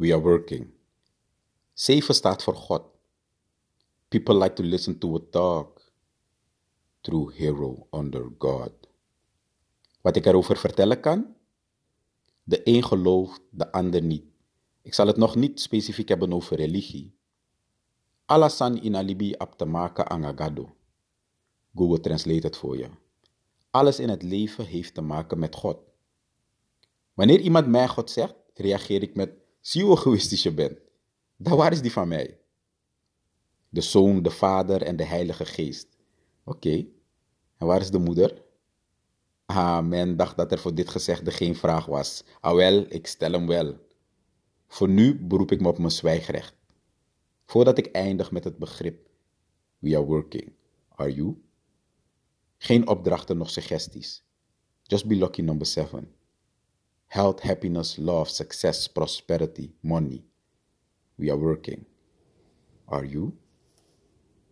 We are working. 7 staat voor God. People like to listen to a talk. True hero under God. Wat ik erover vertellen kan? De een gelooft, de ander niet. Ik zal het nog niet specifiek hebben over religie. Alasan in alibi maken angagado. Google Translate het voor je. Alles in het leven heeft te maken met God. Wanneer iemand mij God zegt, reageer ik met: zie hoe egoïstisch je bent. Dan waar is die van mij? De Zoon, de Vader en de Heilige Geest. Oké, en waar is de moeder? Ah, men dacht dat er voor dit gezegde geen vraag was. Ah wel, ik stel hem wel. Voor nu beroep ik me op mijn zwijgrecht. Voordat ik eindig met het begrip We are working. Are you? Geen opdrachten nog suggesties. Just be lucky number seven. Health, happiness, love, success, prosperity, money. We are working. Are you?